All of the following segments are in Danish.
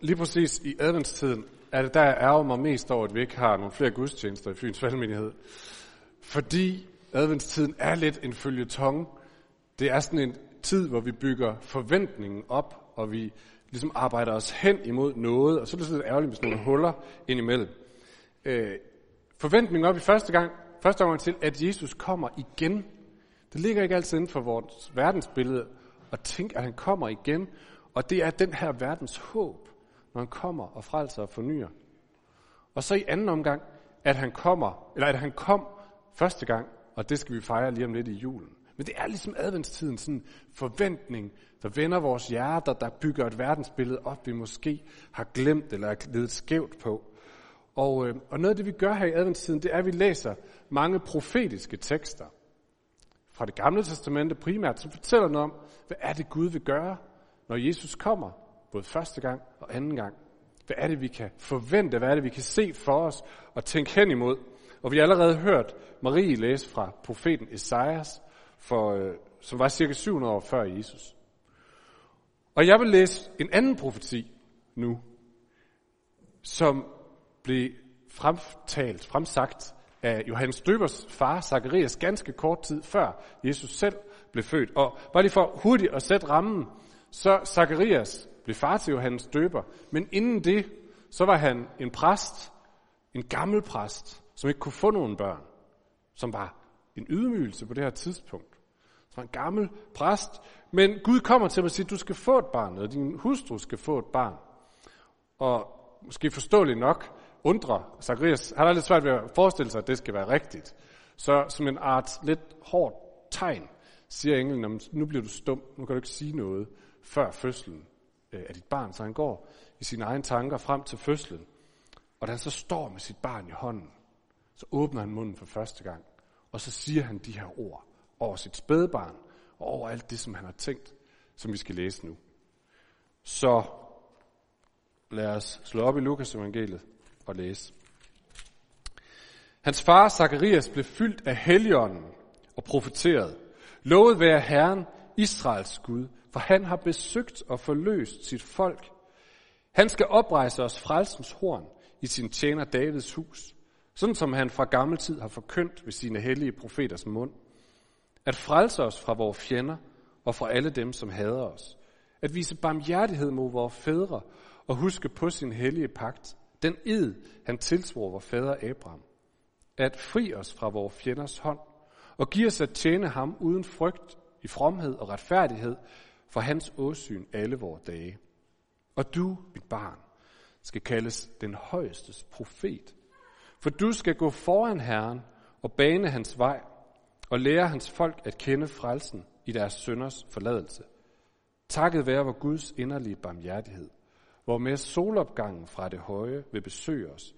Lige præcis i adventstiden er det der, jeg ærger mig mest over, at vi ikke har nogle flere gudstjenester i Fyns Valgmenighed. Fordi adventstiden er lidt en følgetong. Det er sådan en tid, hvor vi bygger forventningen op, og vi ligesom arbejder os hen imod noget, og så er det lidt ærgerligt med sådan nogle huller indimellem. Øh, forventningen op i første gang, første gang til, at Jesus kommer igen. Det ligger ikke altid inden for vores verdensbillede at tænke, at han kommer igen, og det er den her verdens håb, når han kommer og frelser og fornyer. Og så i anden omgang, at han kommer, eller at han kom første gang, og det skal vi fejre lige om lidt i julen. Men det er ligesom adventstiden, sådan en forventning, der vender vores hjerter, der bygger et verdensbillede op, vi måske har glemt eller er lidt skævt på. Og, øh, og noget af det, vi gør her i adventstiden, det er, at vi læser mange profetiske tekster fra det gamle testamente primært, som fortæller noget om, hvad er det Gud vil gøre, når Jesus kommer, både første gang og anden gang. Hvad er det, vi kan forvente? Hvad er det, vi kan se for os og tænke hen imod? Og vi har allerede hørt Marie læse fra profeten Esajas, for, øh, som var cirka 700 år før Jesus. Og jeg vil læse en anden profeti nu, som blev fremtalt, fremsagt af Johannes Døbers far, Zacharias, ganske kort tid før Jesus selv blev født. Og bare lige for hurtigt at sætte rammen, så Zacharias blev far til Johannes Døber, men inden det, så var han en præst, en gammel præst, som ikke kunne få nogen børn, som var en ydmygelse på det her tidspunkt. Som var en gammel præst, men Gud kommer til mig og siger, du skal få et barn, og din hustru skal få et barn. Og måske forståeligt nok, undrer Zacharias, han har lidt svært ved at forestille sig, at det skal være rigtigt. Så som en art lidt hårdt tegn, siger englen, nu bliver du stum, nu kan du ikke sige noget før fødslen Øh, af dit barn. Så han går i sine egne tanker frem til fødslen. Og da han så står med sit barn i hånden, så åbner han munden for første gang. Og så siger han de her ord over sit spædebarn og over alt det, som han har tænkt, som vi skal læse nu. Så lad os slå op i Lukas evangeliet og læse. Hans far Zakarias blev fyldt af helligånden og profeteret. Lovet være Herren, Israels Gud, for han har besøgt og forløst sit folk. Han skal oprejse os frelsens horn i sin tjener Davids hus, sådan som han fra gammel tid har forkyndt ved sine hellige profeters mund. At frelse os fra vores fjender og fra alle dem, som hader os. At vise barmhjertighed mod vores fædre og huske på sin hellige pagt, den ed, han tilsvor vores fader Abraham. At fri os fra vores fjenders hånd og give os at tjene ham uden frygt i fromhed og retfærdighed for hans åsyn alle vores dage. Og du, mit barn, skal kaldes den højestes profet. For du skal gå foran Herren og bane hans vej og lære hans folk at kende frelsen i deres sønders forladelse. Takket være vor Guds inderlige barmhjertighed, hvor med solopgangen fra det høje vil besøge os,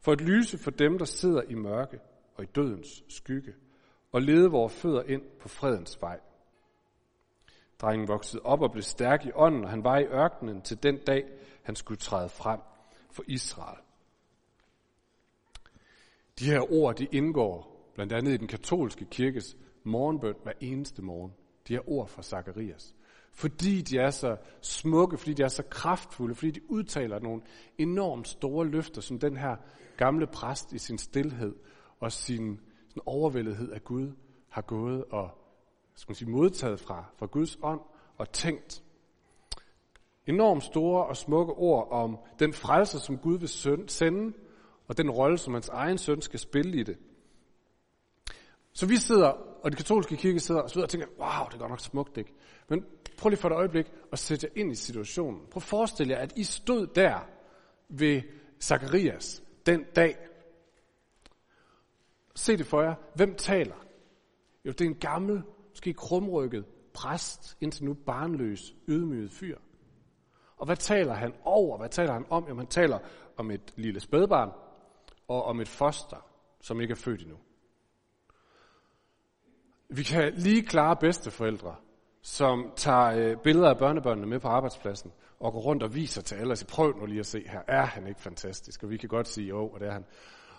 for at lyse for dem, der sidder i mørke og i dødens skygge, og lede vores fødder ind på fredens vej. Drengen voksede op og blev stærk i ånden, og han var i ørkenen til den dag, han skulle træde frem for Israel. De her ord, de indgår blandt andet i den katolske kirkes morgenbøn hver eneste morgen. De her ord fra Zakarias. Fordi de er så smukke, fordi de er så kraftfulde, fordi de udtaler nogle enormt store løfter, som den her gamle præst i sin stillhed og sin sådan overvældethed af Gud har gået og skal man sige, modtaget fra, fra Guds ånd og tænkt. Enormt store og smukke ord om den frelser, som Gud vil sende, og den rolle, som hans egen søn skal spille i det. Så vi sidder, og de katolske kirke sidder og, og tænker, wow, det er godt nok smukt, ikke? Men prøv lige for et øjeblik at sætte jer ind i situationen. Prøv at forestille jer, at I stod der ved Zakarias den dag. Se det for jer. Hvem taler? Jo, det er en gammel, måske krumrykket præst, indtil nu barnløs, ydmyget fyr. Og hvad taler han over? Hvad taler han om? Jamen, han taler om et lille spædbarn og om et foster, som ikke er født endnu. Vi kan lige klare bedsteforældre, som tager øh, billeder af børnebørnene med på arbejdspladsen og går rundt og viser til alle og siger, prøv nu lige at se her, er han ikke fantastisk? Og vi kan godt sige, jo, og det er han.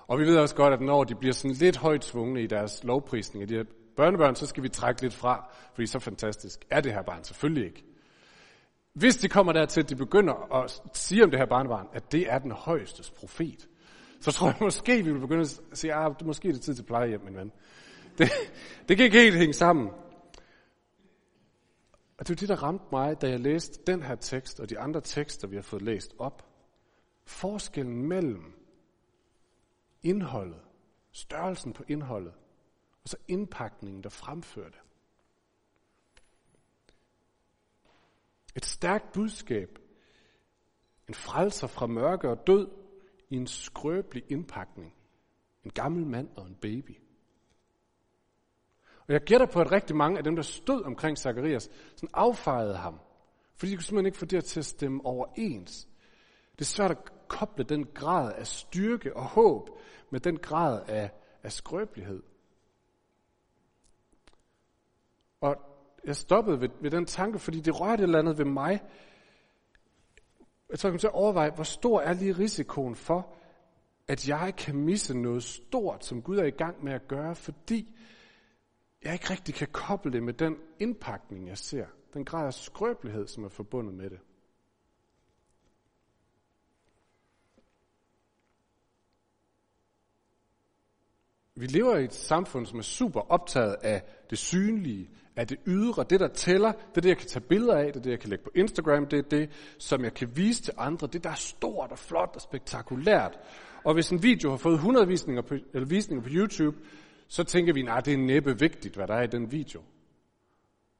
Og vi ved også godt, at når de bliver sådan lidt højt svungne i deres lovprisning af de her børnebørn, så skal vi trække lidt fra, fordi så fantastisk er det her barn selvfølgelig ikke. Hvis de kommer dertil, at de begynder at sige om det her barnebarn, at det er den højeste profet, så tror jeg måske, vi vil begynde at sige, at ah, måske er det tid til plejehjem, min ven. Det, det kan ikke helt hænge sammen. Og det er det, der ramte mig, da jeg læste den her tekst og de andre tekster, vi har fået læst op. Forskellen mellem indholdet, størrelsen på indholdet, og så indpakningen, der fremførte. Et stærkt budskab. En frelser fra mørke og død i en skrøbelig indpakning. En gammel mand og en baby. Og jeg gætter på, at rigtig mange af dem, der stod omkring Zacharias, sådan affejede ham. Fordi de kunne simpelthen ikke få det til at stemme overens. Det er svært at koble den grad af styrke og håb med den grad af, af skrøbelighed. Og jeg stoppede ved, ved den tanke, fordi det rørte et eller andet ved mig. Jeg tror, jeg kom til at overveje, hvor stor er lige risikoen for, at jeg kan misse noget stort, som Gud er i gang med at gøre, fordi jeg ikke rigtig kan koble det med den indpakning, jeg ser. Den grad af skrøbelighed, som er forbundet med det. Vi lever i et samfund, som er super optaget af det synlige, af det ydre, det der tæller, det er det, jeg kan tage billeder af, det er det, jeg kan lægge på Instagram, det er det, som jeg kan vise til andre, det der er stort og flot og spektakulært. Og hvis en video har fået 100 visninger på, eller visninger på YouTube, så tænker vi, nej, det er næppe vigtigt, hvad der er i den video.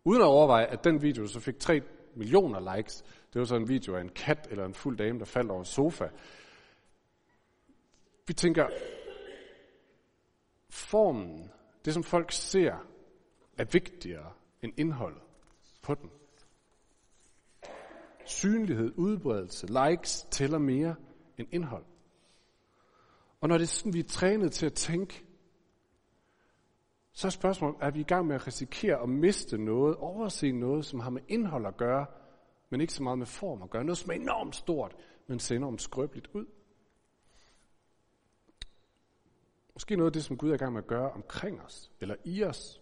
Uden at overveje, at den video så fik 3 millioner likes, det var så en video af en kat eller en fuld dame, der faldt over en sofa. Vi tænker, formen, det som folk ser, er vigtigere end indholdet på den. Synlighed, udbredelse, likes tæller mere end indhold. Og når det er sådan, vi er trænet til at tænke, så er spørgsmålet, er vi i gang med at risikere at miste noget, overse noget, som har med indhold at gøre, men ikke så meget med form at gøre. Noget, som er enormt stort, men ser enormt skrøbeligt ud. Måske noget af det, som Gud er i gang med at gøre omkring os, eller i os.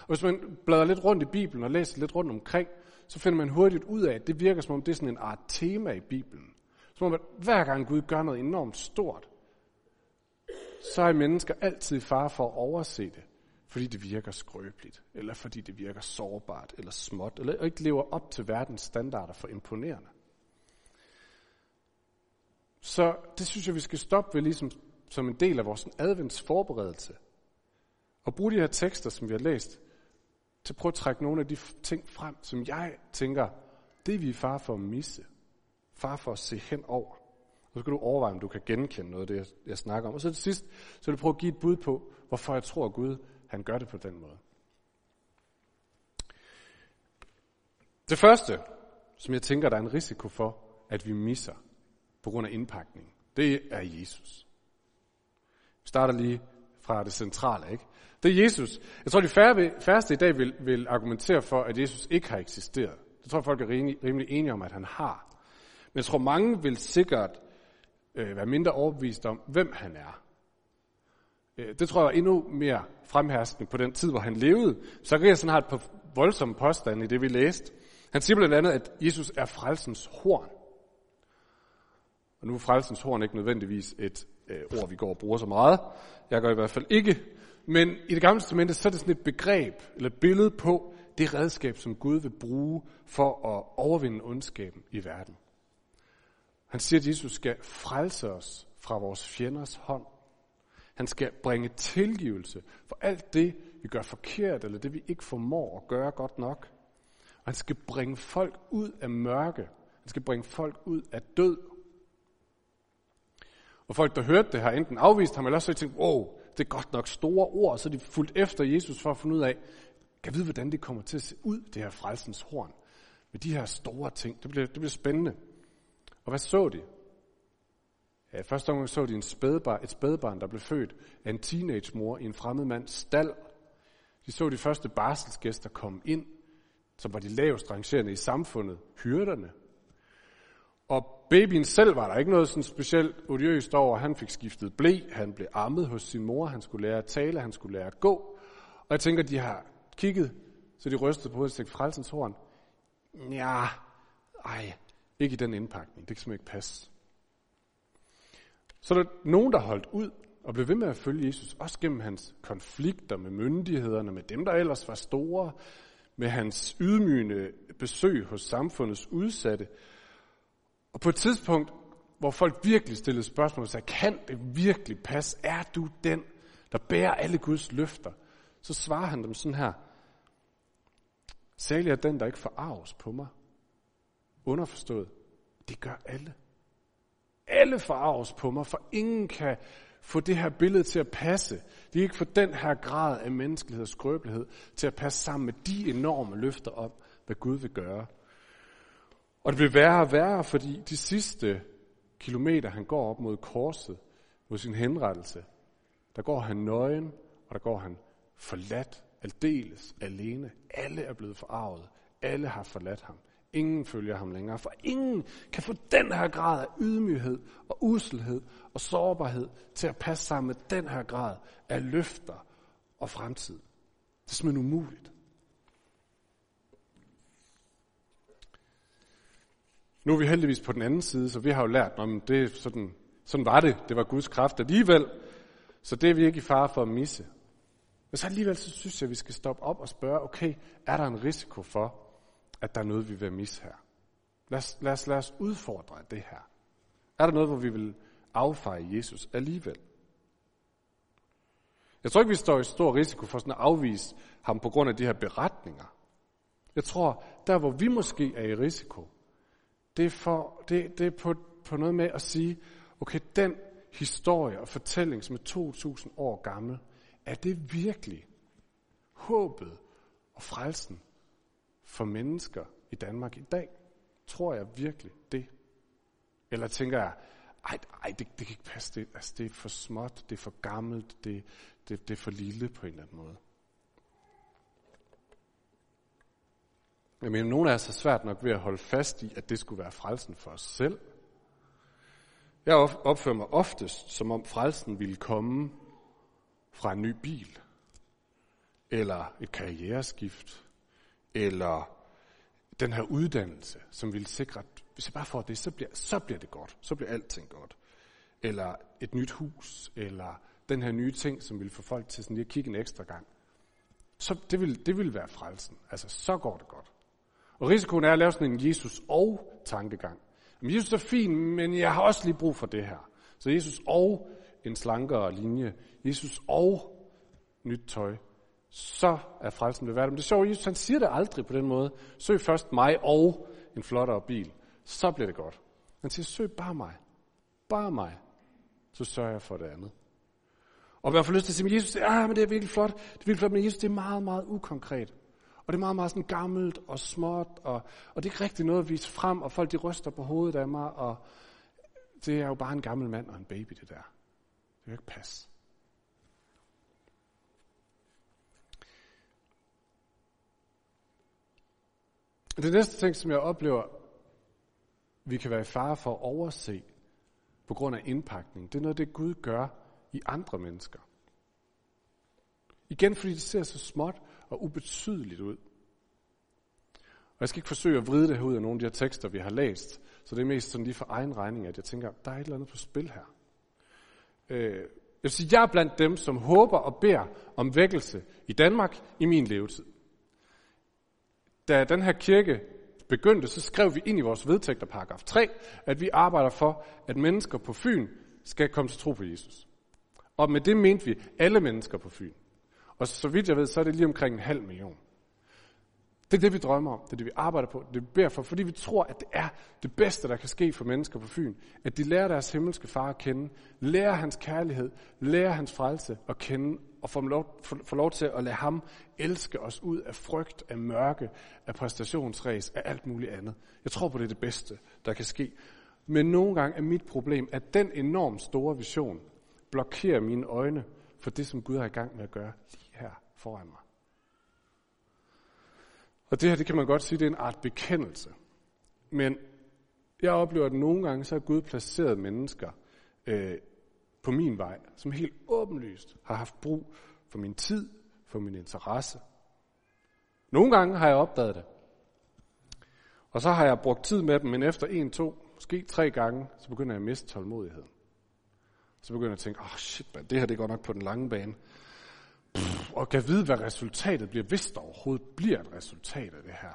Og hvis man bladrer lidt rundt i Bibelen og læser lidt rundt omkring, så finder man hurtigt ud af, at det virker som om det er sådan en art tema i Bibelen. Som om, at hver gang Gud gør noget enormt stort, så er mennesker altid i fare for at overse det, fordi det virker skrøbeligt, eller fordi det virker sårbart, eller småt, eller ikke lever op til verdens standarder for imponerende. Så det synes jeg, vi skal stoppe ved ligesom som en del af vores adventsforberedelse. Og bruge de her tekster, som vi har læst, til at prøve at trække nogle af de ting frem, som jeg tænker, det er vi far for at misse. Far for at se hen over. Og så kan du overveje, om du kan genkende noget af det, jeg snakker om. Og så til sidst, så vil jeg prøve at give et bud på, hvorfor jeg tror, at Gud han gør det på den måde. Det første, som jeg tænker, der er en risiko for, at vi misser på grund af indpakning, det er Jesus. Vi starter lige fra det centrale, ikke? Det er Jesus. Jeg tror, de færreste i dag vil, vil argumentere for, at Jesus ikke har eksisteret. Det tror jeg, folk er rimelig, rimelig enige om, at han har. Men jeg tror, mange vil sikkert øh, være mindre overbevist om, hvem han er. Øh, det tror jeg er endnu mere fremherskende på den tid, hvor han levede. Så han har et par voldsomme påstande i det, vi læste. Han siger blandt andet, at Jesus er frelsens horn. Og nu er frelsens horn ikke nødvendigvis et øh, ord, vi går og bruger så meget. Jeg gør i hvert fald ikke. Men i det gamle testamente, så er det sådan et begreb, eller et billede på det redskab, som Gud vil bruge for at overvinde ondskaben i verden. Han siger, at Jesus skal frelse os fra vores fjenders hånd. Han skal bringe tilgivelse for alt det, vi gør forkert, eller det, vi ikke formår at gøre godt nok. Og han skal bringe folk ud af mørke. Han skal bringe folk ud af død og folk, der hørte det, har enten afvist ham, eller også tænkt, wow, det er godt nok store ord, så de fulgt efter Jesus for at finde ud af, kan vide, hvordan det kommer til at se ud, det her frelsens horn, med de her store ting. Det bliver, det bliver spændende. Og hvad så de? Ja, første gang så de en spædbar, et spædbarn, der blev født af en teenage-mor i en fremmed mands stald. De så de første barselsgæster komme ind, som var de lavest rangerende i samfundet, hyrderne. Og babyen selv var der ikke noget sådan specielt odiøst over. Han fik skiftet blæ, han blev ammet hos sin mor, han skulle lære at tale, han skulle lære at gå. Og jeg tænker, de har kigget, så de rystede på hovedet og tænkte, frelsens horn. Ja, ej, ikke i den indpakning, det kan simpelthen ikke passe. Så der er nogen, der holdt ud og blev ved med at følge Jesus, også gennem hans konflikter med myndighederne, med dem, der ellers var store, med hans ydmygende besøg hos samfundets udsatte. Og på et tidspunkt, hvor folk virkelig stillede spørgsmål og sagde, kan det virkelig passe? Er du den, der bærer alle Guds løfter? Så svarer han dem sådan her. Særlig er den, der ikke forarves på mig. Underforstået. Det gør alle. Alle forarves på mig, for ingen kan få det her billede til at passe. De kan ikke få den her grad af menneskelighed og skrøbelighed til at passe sammen med de enorme løfter om, hvad Gud vil gøre. Og det vil værre og værre, fordi de sidste kilometer, han går op mod korset, mod sin henrettelse, der går han nøgen, og der går han forladt, aldeles alene. Alle er blevet forarvet. Alle har forladt ham. Ingen følger ham længere, for ingen kan få den her grad af ydmyghed og uselhed og sårbarhed til at passe sammen med den her grad af løfter og fremtid. Det er simpelthen umuligt. Nu er vi heldigvis på den anden side, så vi har jo lært, om det sådan, sådan var det. Det var Guds kraft alligevel. Så det er vi ikke i fare for at misse. Men så alligevel så synes jeg, at vi skal stoppe op og spørge, okay, er der en risiko for, at der er noget, vi vil misse her? Lad os, lad os, lad os udfordre det her. Er der noget, hvor vi vil affeje Jesus alligevel? Jeg tror ikke, vi står i stor risiko for sådan at afvise ham på grund af de her beretninger. Jeg tror, der hvor vi måske er i risiko, det for, det, det er på, på noget med at sige, okay, den historie og fortælling, som er 2000 år gammel, er det virkelig håbet og frelsen for mennesker i Danmark i dag? Tror jeg virkelig det? Eller tænker jeg, ej, ej det, det kan ikke passe, det, altså, det er for småt, det er for gammelt, det, det, det er for lille på en eller anden måde. Jeg mener, nogle af os er svært nok ved at holde fast i, at det skulle være frelsen for os selv. Jeg opfører mig oftest, som om frelsen ville komme fra en ny bil, eller et karriereskift, eller den her uddannelse, som ville sikre, at hvis jeg bare får det, så bliver, så bliver det godt. Så bliver alting godt. Eller et nyt hus, eller den her nye ting, som vil få folk til sådan lige at kigge en ekstra gang. Så det vil, det vil være frelsen. Altså, så går det godt. Og risikoen er at lave sådan en Jesus og tankegang. Men Jesus er fin, men jeg har også lige brug for det her. Så Jesus og en slankere linje. Jesus og nyt tøj. Så er frelsen ved verden. Men det er sjovt, Jesus han siger det aldrig på den måde. Søg først mig og en flottere bil. Så bliver det godt. Han siger, søg bare mig. Bare mig. Så sørger jeg for det andet. Og man får lyst til at sige, men Jesus, ah, men det er virkelig flot. Det er virkelig flot, men Jesus, det er meget, meget ukonkret. Og det er meget, meget sådan gammelt og småt, og, og det er ikke rigtig noget at vise frem, og folk de ryster på hovedet af mig, og det er jo bare en gammel mand og en baby, det der. Det kan ikke passe. Det næste ting, som jeg oplever, vi kan være i fare for at overse på grund af indpakning, det er noget, det Gud gør i andre mennesker. Igen, fordi det ser så småt og ubetydeligt ud. Og jeg skal ikke forsøge at vride det her ud af nogle af de her tekster, vi har læst, så det er mest sådan lige for egen regning, at jeg tænker, der er et eller andet på spil her. Øh, jeg vil sige, jeg er blandt dem, som håber og beder om vækkelse i Danmark i min levetid. Da den her kirke begyndte, så skrev vi ind i vores vedtægter paragraf 3, at vi arbejder for, at mennesker på Fyn skal komme til tro på Jesus. Og med det mente vi alle mennesker på Fyn. Og så vidt jeg ved, så er det lige omkring en halv million. Det er det, vi drømmer om. Det er det, vi arbejder på. Det vi beder for, fordi vi tror, at det er det bedste, der kan ske for mennesker på Fyn. At de lærer deres himmelske far at kende, lærer hans kærlighed, lærer hans frelse at kende, og får lov, får, får lov til at lade ham elske os ud af frygt, af mørke, af præstationsræs, af alt muligt andet. Jeg tror på, det er det bedste, der kan ske. Men nogle gange er mit problem, at den enormt store vision blokerer mine øjne for det, som Gud har i gang med at gøre foran mig. Og det her, det kan man godt sige, det er en art bekendelse. Men jeg oplever, at nogle gange så har Gud placeret mennesker øh, på min vej, som helt åbenlyst har haft brug for min tid, for min interesse. Nogle gange har jeg opdaget det. Og så har jeg brugt tid med dem, men efter en, to, måske tre gange, så begynder jeg at miste tålmodigheden. Så begynder jeg at tænke, åh oh shit, man, det her det går nok på den lange bane. Pff, og kan vide, hvad resultatet bliver, hvis der overhovedet bliver et resultat af det her.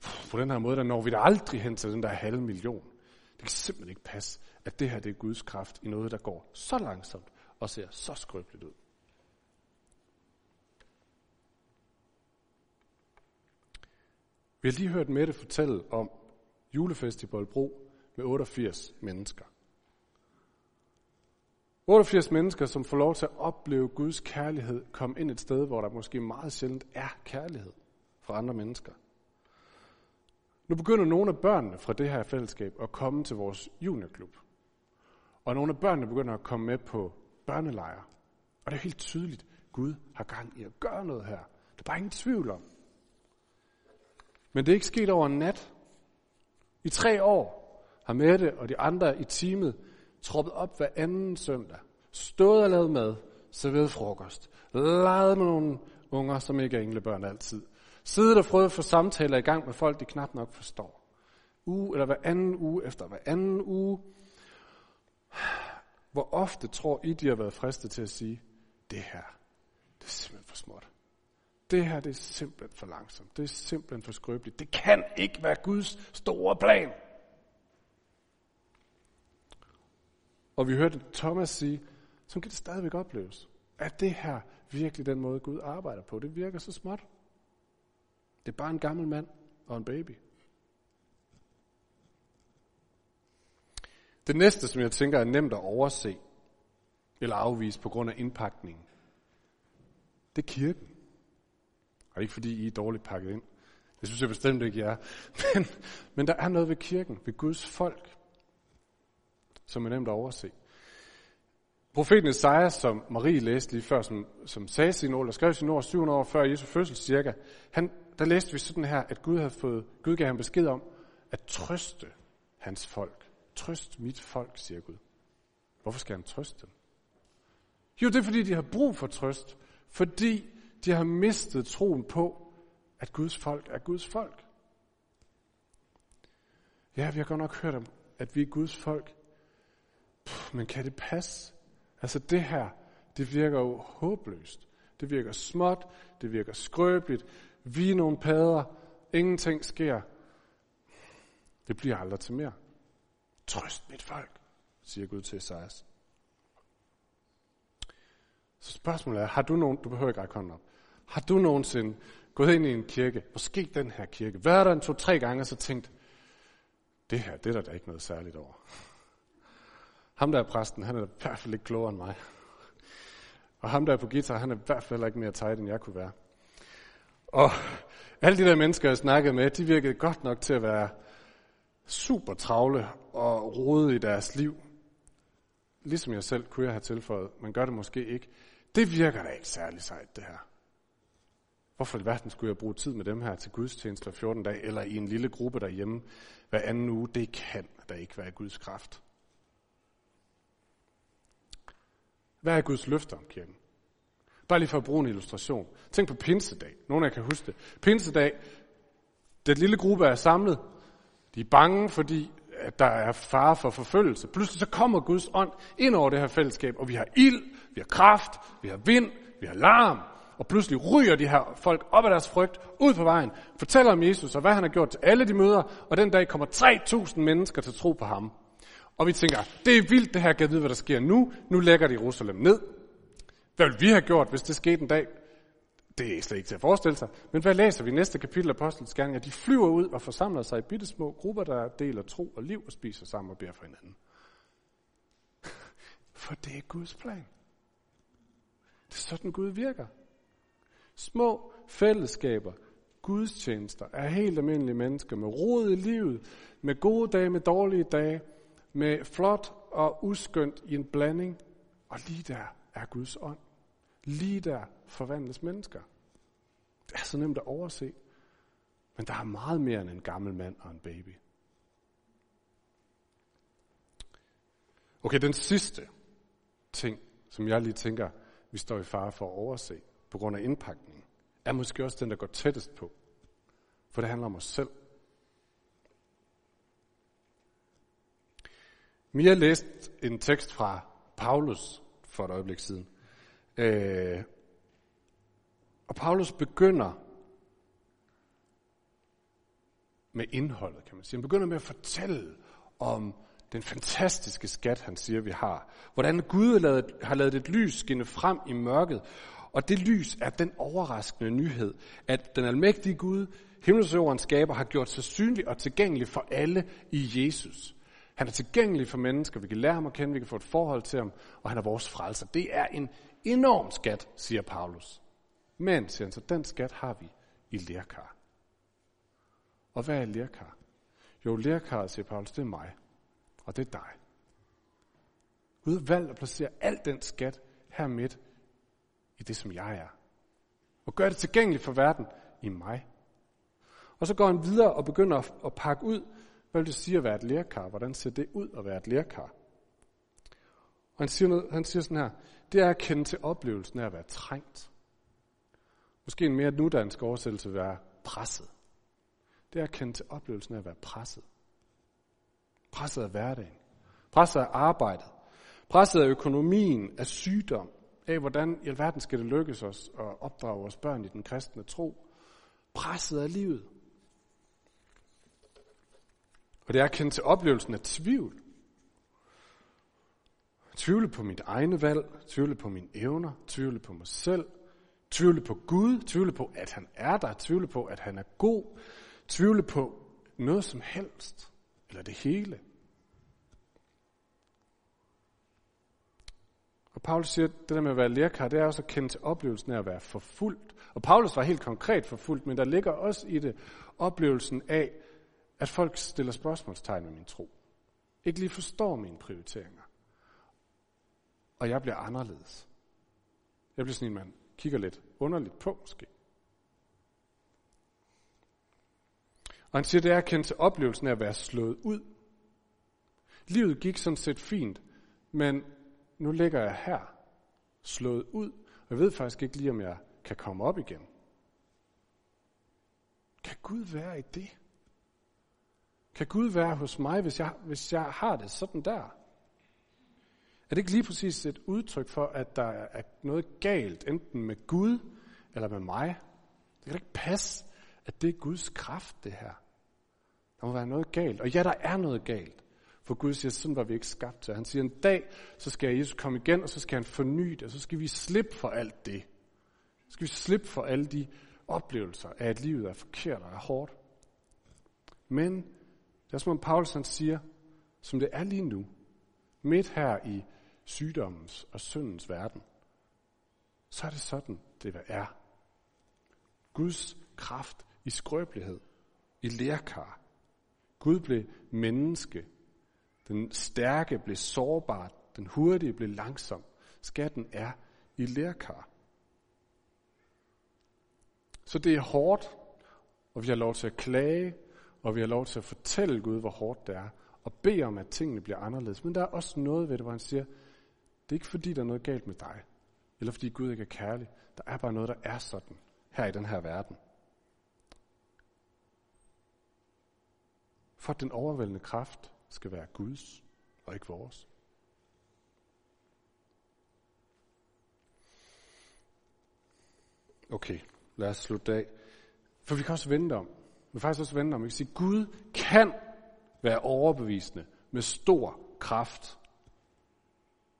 Pff, på den her måde, der når vi da aldrig hen til den der halve million. Det kan simpelthen ikke passe, at det her det er Guds kraft i noget, der går så langsomt og ser så skrøbeligt ud. Vi har lige hørt Mette fortælle om julefest i Bolbro med 88 mennesker. 88 mennesker, som får lov til at opleve Guds kærlighed, kom ind et sted, hvor der måske meget sjældent er kærlighed fra andre mennesker. Nu begynder nogle af børnene fra det her fællesskab at komme til vores juniorklub. Og nogle af børnene begynder at komme med på børnelejre. Og det er helt tydeligt, at Gud har gang i at gøre noget her. Det er bare ingen tvivl om. Men det er ikke sket over en nat. I tre år har Mette og de andre i teamet troppet op hver anden søndag. Stået og lavet mad, serveret frokost. Leget med nogle unger, som ikke er englebørn altid. Siddet og prøvet at få samtaler i gang med folk, de knap nok forstår. Uge eller hver anden uge efter hver anden uge. Hvor ofte tror I, de har været fristet til at sige, det her, det er simpelthen for småt. Det her, det er simpelthen for langsomt. Det er simpelthen for skrøbeligt. Det kan ikke være Guds store plan. Og vi hørte Thomas sige, så kan det stadigvæk opleves. Er det her virkelig den måde, Gud arbejder på? Det virker så småt. Det er bare en gammel mand og en baby. Det næste, som jeg tænker er nemt at overse eller afvise på grund af indpakningen, det er kirken. Og ikke fordi I er dårligt pakket ind. Det synes jeg bestemt ikke, jeg er. Men, men der er noget ved kirken, ved Guds folk, som er nemt at overse. Profeten Esajas, som Marie læste lige før, som, som sagde sin ord, eller skrev sin ord 700 år før Jesu fødsel cirka, han, der læste vi sådan her, at Gud havde fået, Gud gav ham besked om at trøste hans folk. Trøst mit folk, siger Gud. Hvorfor skal han trøste dem? Jo, det er fordi, de har brug for trøst. Fordi de har mistet troen på, at Guds folk er Guds folk. Ja, vi har godt nok hørt om, at vi er Guds folk. Men kan det passe? Altså det her, det virker jo håbløst. Det virker småt, det virker skrøbeligt. Vi er nogle padder, ingenting sker. Det bliver aldrig til mere. Trøst mit folk, siger Gud til Esajas. Så spørgsmålet er, har du nogen, du behøver ikke række hånden op, har du nogensinde gået ind i en kirke, måske den her kirke, været der en to-tre gange og så tænkt, det her, det er der da ikke noget særligt over. Ham der er præsten, han er i hvert fald ikke klogere end mig. Og ham der er på guitar, han er i hvert fald ikke mere tight, end jeg kunne være. Og alle de der mennesker, jeg snakkede med, de virkede godt nok til at være super travle og rode i deres liv. Ligesom jeg selv kunne jeg have tilføjet, men gør det måske ikke. Det virker da ikke særlig sejt, det her. Hvorfor i verden skulle jeg bruge tid med dem her til gudstjenester 14 dage, eller i en lille gruppe derhjemme hver anden uge? Det kan da ikke være Guds kraft. Hvad er Guds løfter om kirken? Bare lige for at bruge en illustration. Tænk på pinsedag. Nogle af jer kan huske det. Pinsedag, den lille gruppe er samlet. De er bange, fordi at der er fare for forfølgelse. Pludselig så kommer Guds ånd ind over det her fællesskab, og vi har ild, vi har kraft, vi har vind, vi har larm, og pludselig ryger de her folk op af deres frygt, ud på vejen, fortæller om Jesus og hvad han har gjort til alle de møder, og den dag kommer 3.000 mennesker til tro på ham. Og vi tænker, det er vildt det her, kan vide, hvad der sker nu. Nu lægger de Jerusalem ned. Hvad ville vi have gjort, hvis det skete en dag? Det er slet ikke til at forestille sig. Men hvad læser vi i næste kapitel af Apostlenes Gerninger? De flyver ud og forsamler sig i bitte små grupper, der deler tro og liv og spiser sammen og beder for hinanden. For det er Guds plan. Det er sådan Gud virker. Små fællesskaber, gudstjenester er helt almindelige mennesker med rod i livet, med gode dage, med dårlige dage, med flot og uskyndt i en blanding. Og lige der er Guds ånd. Lige der forvandles mennesker. Det er så nemt at overse. Men der er meget mere end en gammel mand og en baby. Okay, den sidste ting, som jeg lige tænker, vi står i fare for at overse, på grund af indpakningen, er måske også den, der går tættest på. For det handler om os selv. Mia læste en tekst fra Paulus for et øjeblik siden. Øh, og Paulus begynder med indholdet, kan man sige. Han begynder med at fortælle om den fantastiske skat, han siger, vi har. Hvordan Gud har lavet et lys skinne frem i mørket. Og det lys er den overraskende nyhed, at den almægtige Gud, himmels skaber, har gjort sig synlig og tilgængelig for alle i Jesus. Han er tilgængelig for mennesker, vi kan lære ham at kende, vi kan få et forhold til ham, og han er vores frelser. Det er en enorm skat, siger Paulus. Men, siger han så, den skat har vi i lærkar. Og hvad er lærkar? Jo, lærkar, siger Paulus, det er mig. Og det er dig. Gud har valgt at placere al den skat her midt i det, som jeg er. Og gør det tilgængeligt for verden i mig. Og så går han videre og begynder at pakke ud, hvad vil det sige at være et lærkar? Hvordan ser det ud at være et lærkar? Og han siger, noget, han siger sådan her, det er at kende til oplevelsen af at være trængt. Måske en mere nudansk oversættelse vil være presset. Det er at kende til oplevelsen af at være presset. Presset af hverdagen. Presset af arbejdet. Presset af økonomien, af sygdom, af hvordan i alverden skal det lykkes os at opdrage vores børn i den kristne tro. Presset af livet. Og det er at kende til oplevelsen af tvivl. Tvivle på mit egne valg, tvivle på mine evner, tvivle på mig selv, tvivle på Gud, tvivle på, at han er der, tvivle på, at han er god, tvivle på noget som helst, eller det hele. Og Paulus siger, at det der med at være lærkar, det er også at kende til oplevelsen af at være forfulgt. Og Paulus var helt konkret forfulgt, men der ligger også i det oplevelsen af, at folk stiller spørgsmålstegn ved min tro. Ikke lige forstår mine prioriteringer. Og jeg bliver anderledes. Jeg bliver sådan en, man kigger lidt underligt på måske. Og han siger, det er at kende til oplevelsen af at være slået ud. Livet gik sådan set fint, men nu ligger jeg her, slået ud, og jeg ved faktisk ikke lige, om jeg kan komme op igen. Kan Gud være i det? Kan Gud være hos mig, hvis jeg, hvis jeg har det sådan der? Er det ikke lige præcis et udtryk for, at der er noget galt, enten med Gud eller med mig? Det kan ikke passe, at det er Guds kraft, det her. Der må være noget galt. Og ja, der er noget galt. For Gud siger, sådan var vi ikke skabt til. Han siger, en dag, så skal Jesus komme igen, og så skal han forny det, og så skal vi slippe for alt det. Så skal vi slippe for alle de oplevelser af, at livet er forkert og er hårdt. Men det er som om Paulus han siger, som det er lige nu, midt her i sygdommens og syndens verden, så er det sådan, det er. Guds kraft i skrøbelighed, i lærkar. Gud blev menneske. Den stærke blev sårbar. Den hurtige blev langsom. Skatten er i lærkar. Så det er hårdt, og vi har lov til at klage, og vi har lov til at fortælle Gud, hvor hårdt det er, og bede om, at tingene bliver anderledes. Men der er også noget ved det, hvor han siger, det er ikke fordi, der er noget galt med dig, eller fordi Gud ikke er kærlig. Der er bare noget, der er sådan her i den her verden. For at den overvældende kraft skal være Guds og ikke vores. Okay, lad os slutte af. For vi kan også vente om, men faktisk også vende om. Vi kan sige, Gud kan være overbevisende med stor kraft.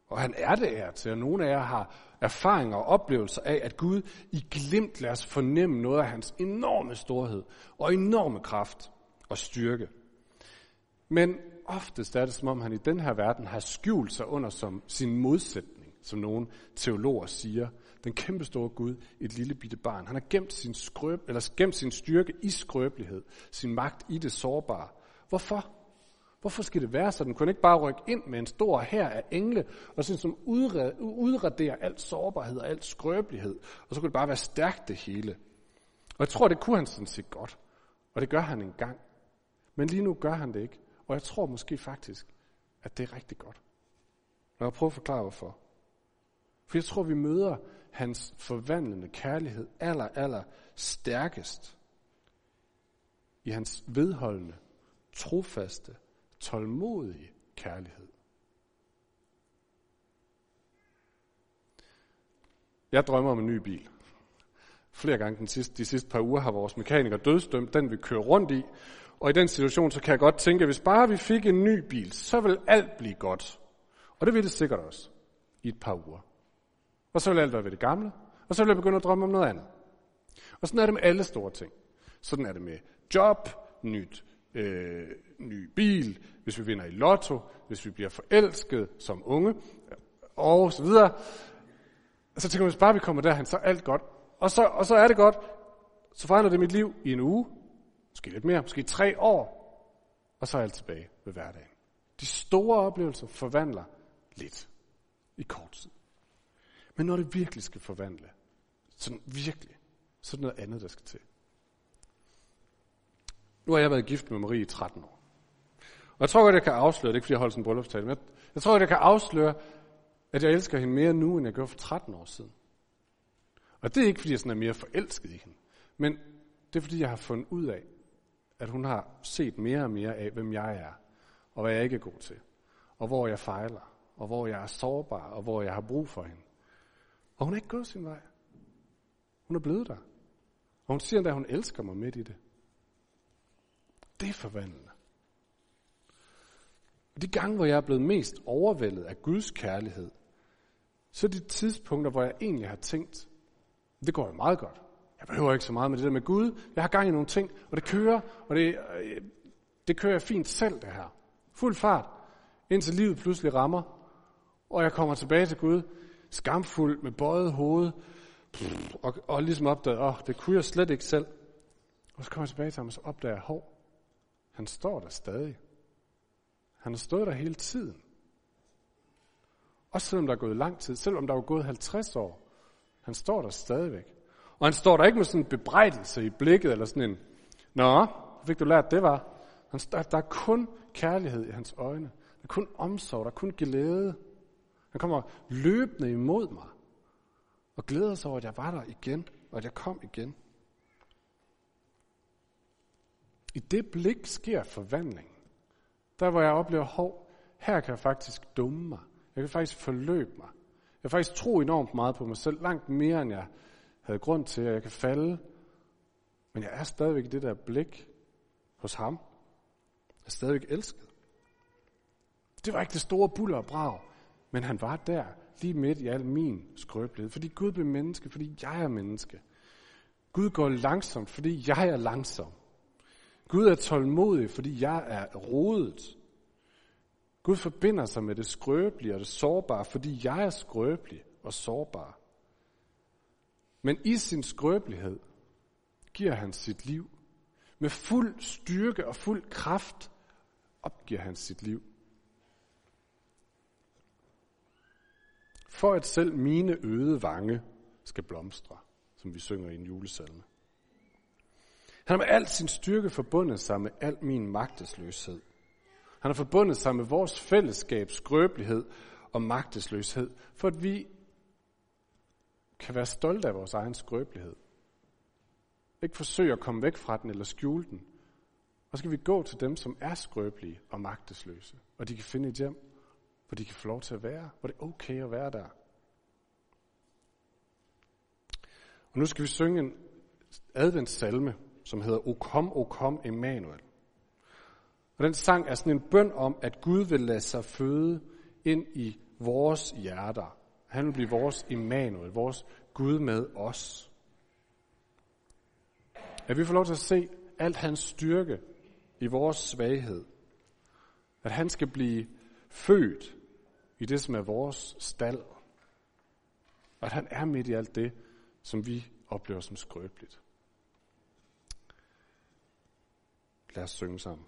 Og han er det her til, og nogle af jer har erfaringer og oplevelser af, at Gud i glimt lader os fornemme noget af hans enorme storhed og enorme kraft og styrke. Men oftest er det, som om han i den her verden har skjult sig under som sin modsætning, som nogle teologer siger den kæmpe store Gud, et lille bitte barn. Han har gemt sin, skrøb, eller gemt sin styrke i skrøbelighed, sin magt i det sårbare. Hvorfor? Hvorfor skal det være sådan? Kunne ikke bare rykke ind med en stor her af engle, og sådan som udradere alt sårbarhed og alt skrøbelighed, og så kunne det bare være stærkt det hele. Og jeg tror, det kunne han sådan set godt. Og det gør han en gang. Men lige nu gør han det ikke. Og jeg tror måske faktisk, at det er rigtig godt. Og jeg prøver at forklare, hvorfor. For jeg tror, vi møder hans forvandlende kærlighed aller, aller stærkest i hans vedholdende, trofaste, tålmodige kærlighed. Jeg drømmer om en ny bil. Flere gange den sidste, de sidste par uger har vores mekaniker dødsdømt den, vi kører rundt i. Og i den situation, så kan jeg godt tænke, at hvis bare vi fik en ny bil, så vil alt blive godt. Og det vil det sikkert også i et par uger. Og så vil alt være ved det gamle, og så vil jeg begynde at drømme om noget andet. Og sådan er det med alle store ting. Sådan er det med job, nyt, øh, ny bil, hvis vi vinder i lotto, hvis vi bliver forelsket som unge, og så videre. Så tænker man, hvis bare vi kommer derhen, så er alt godt. Og så, og så er det godt. Så forandrer det mit liv i en uge, måske lidt mere, måske tre år, og så er alt tilbage ved hverdagen. De store oplevelser forvandler lidt i kort tid. Men når det virkelig skal forvandle, sådan virkelig, så er det noget andet, der skal til. Nu har jeg været gift med Marie i 13 år. Og jeg tror godt, jeg kan afsløre, det er ikke fordi jeg holder sådan en bryllupstale, men jeg, jeg tror godt, jeg kan afsløre, at jeg elsker hende mere nu, end jeg gjorde for 13 år siden. Og det er ikke, fordi jeg sådan er mere forelsket i hende, men det er, fordi jeg har fundet ud af, at hun har set mere og mere af, hvem jeg er, og hvad jeg ikke er god til, og hvor jeg fejler, og hvor jeg er sårbar, og hvor jeg har brug for hende. Og hun er ikke gået sin vej. Hun er blevet der. Og hun siger endda, at hun elsker mig midt i det. Det er forvandlende. Og de gange, hvor jeg er blevet mest overvældet af Guds kærlighed, så er de tidspunkter, hvor jeg egentlig har tænkt, det går jo meget godt. Jeg behøver ikke så meget med det der med Gud. Jeg har gang i nogle ting, og det kører, og det, øh, det kører jeg fint selv, det her. Fuld fart, indtil livet pludselig rammer, og jeg kommer tilbage til Gud, skamfuld med bøjet hoved, og, og ligesom opdagede, åh, oh, det kunne jeg slet ikke selv. Og så kommer jeg tilbage til ham, og så opdager jeg, hov, han står der stadig. Han har stået der hele tiden. Også selvom der er gået lang tid, selvom der er gået 50 år. Han står der stadigvæk. Og han står der ikke med sådan en bebrejdelse i blikket, eller sådan en, Nå, fik du lært, det var. Han, der, der er kun kærlighed i hans øjne. Der er kun omsorg, der er kun glæde. Han kommer løbende imod mig. Og glæder sig over, at jeg var der igen, og at jeg kom igen. I det blik sker forvandling. Der hvor jeg oplever, hov, her kan jeg faktisk dumme mig. Jeg kan faktisk forløbe mig. Jeg kan faktisk tro enormt meget på mig selv, langt mere end jeg havde grund til, at jeg kan falde. Men jeg er stadigvæk i det der blik hos ham. Jeg er stadigvæk elsket. Det var ikke det store buller og brag, men han var der, lige midt i al min skrøbelighed. Fordi Gud blev menneske, fordi jeg er menneske. Gud går langsomt, fordi jeg er langsom. Gud er tålmodig, fordi jeg er rodet. Gud forbinder sig med det skrøbelige og det sårbare, fordi jeg er skrøbelig og sårbar. Men i sin skrøbelighed giver han sit liv. Med fuld styrke og fuld kraft opgiver han sit liv. For at selv mine øde vange skal blomstre, som vi synger i en julesalme. Han har med al sin styrke forbundet sig med al min magtesløshed. Han har forbundet sig med vores fællesskabs skrøbelighed og magtesløshed, for at vi kan være stolte af vores egen skrøbelighed. Ikke forsøge at komme væk fra den eller skjule den. Og så skal vi gå til dem, som er skrøbelige og magtesløse, og de kan finde et hjem, hvor de kan få lov til at være, hvor det er okay at være der. Og nu skal vi synge en adventssalme, som hedder O kom, O kom, Emmanuel. Og den sang er sådan en bøn om, at Gud vil lade sig føde ind i vores hjerter. Han vil blive vores Emmanuel, vores Gud med os. At vi får lov til at se alt hans styrke i vores svaghed. At han skal blive født i det, som er vores stald. At han er midt i alt det, som vi oplever som skrøbeligt. Lad os synge sammen.